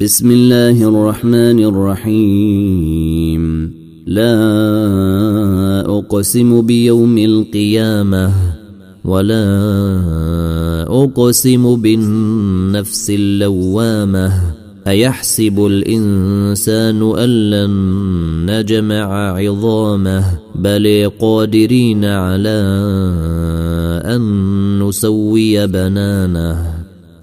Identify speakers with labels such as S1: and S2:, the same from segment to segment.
S1: بسم الله الرحمن الرحيم. لا أقسم بيوم القيامة ولا أقسم بالنفس اللوامة. أيحسب الإنسان أن لن نجمع عظامه؟ بل قادرين على أن نسوي بنانه.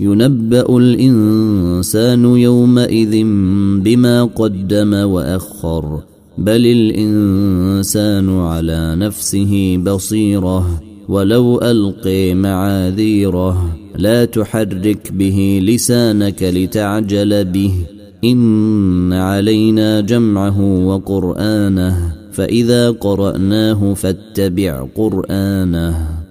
S1: ينبأ الإنسان يومئذ بما قدم وأخر بل الإنسان على نفسه بصيرة ولو ألقي معاذيره لا تحرك به لسانك لتعجل به. إن علينا جمعه وقرآنه فإذا قرأناه فاتبع قرآنه.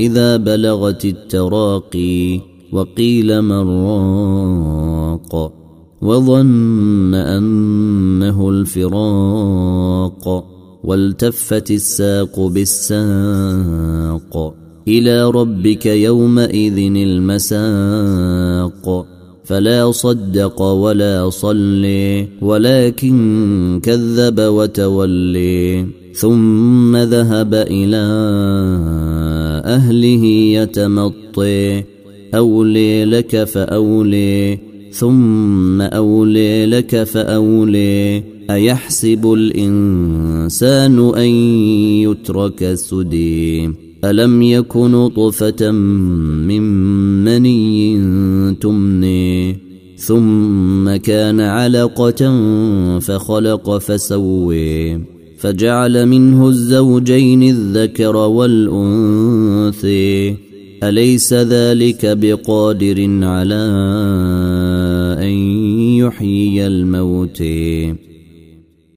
S1: إذا بلغت التراقي وقيل من راق وظن أنه الفراق والتفت الساق بالساق إلى ربك يومئذ المساق فلا صدق ولا صلي ولكن كذب وتولي ثم ذهب إلى أهله يتمطي. أولي لك فأولي ثم أولي لك فأولي. أيحسب الإنسان أن يترك سدي؟ ألم يكن طفة من مني تمني؟ ثم كان علقة فخلق فسوي. فجعل منه الزوجين الذكر والانثي أليس ذلك بقادر على أن يحيي الموت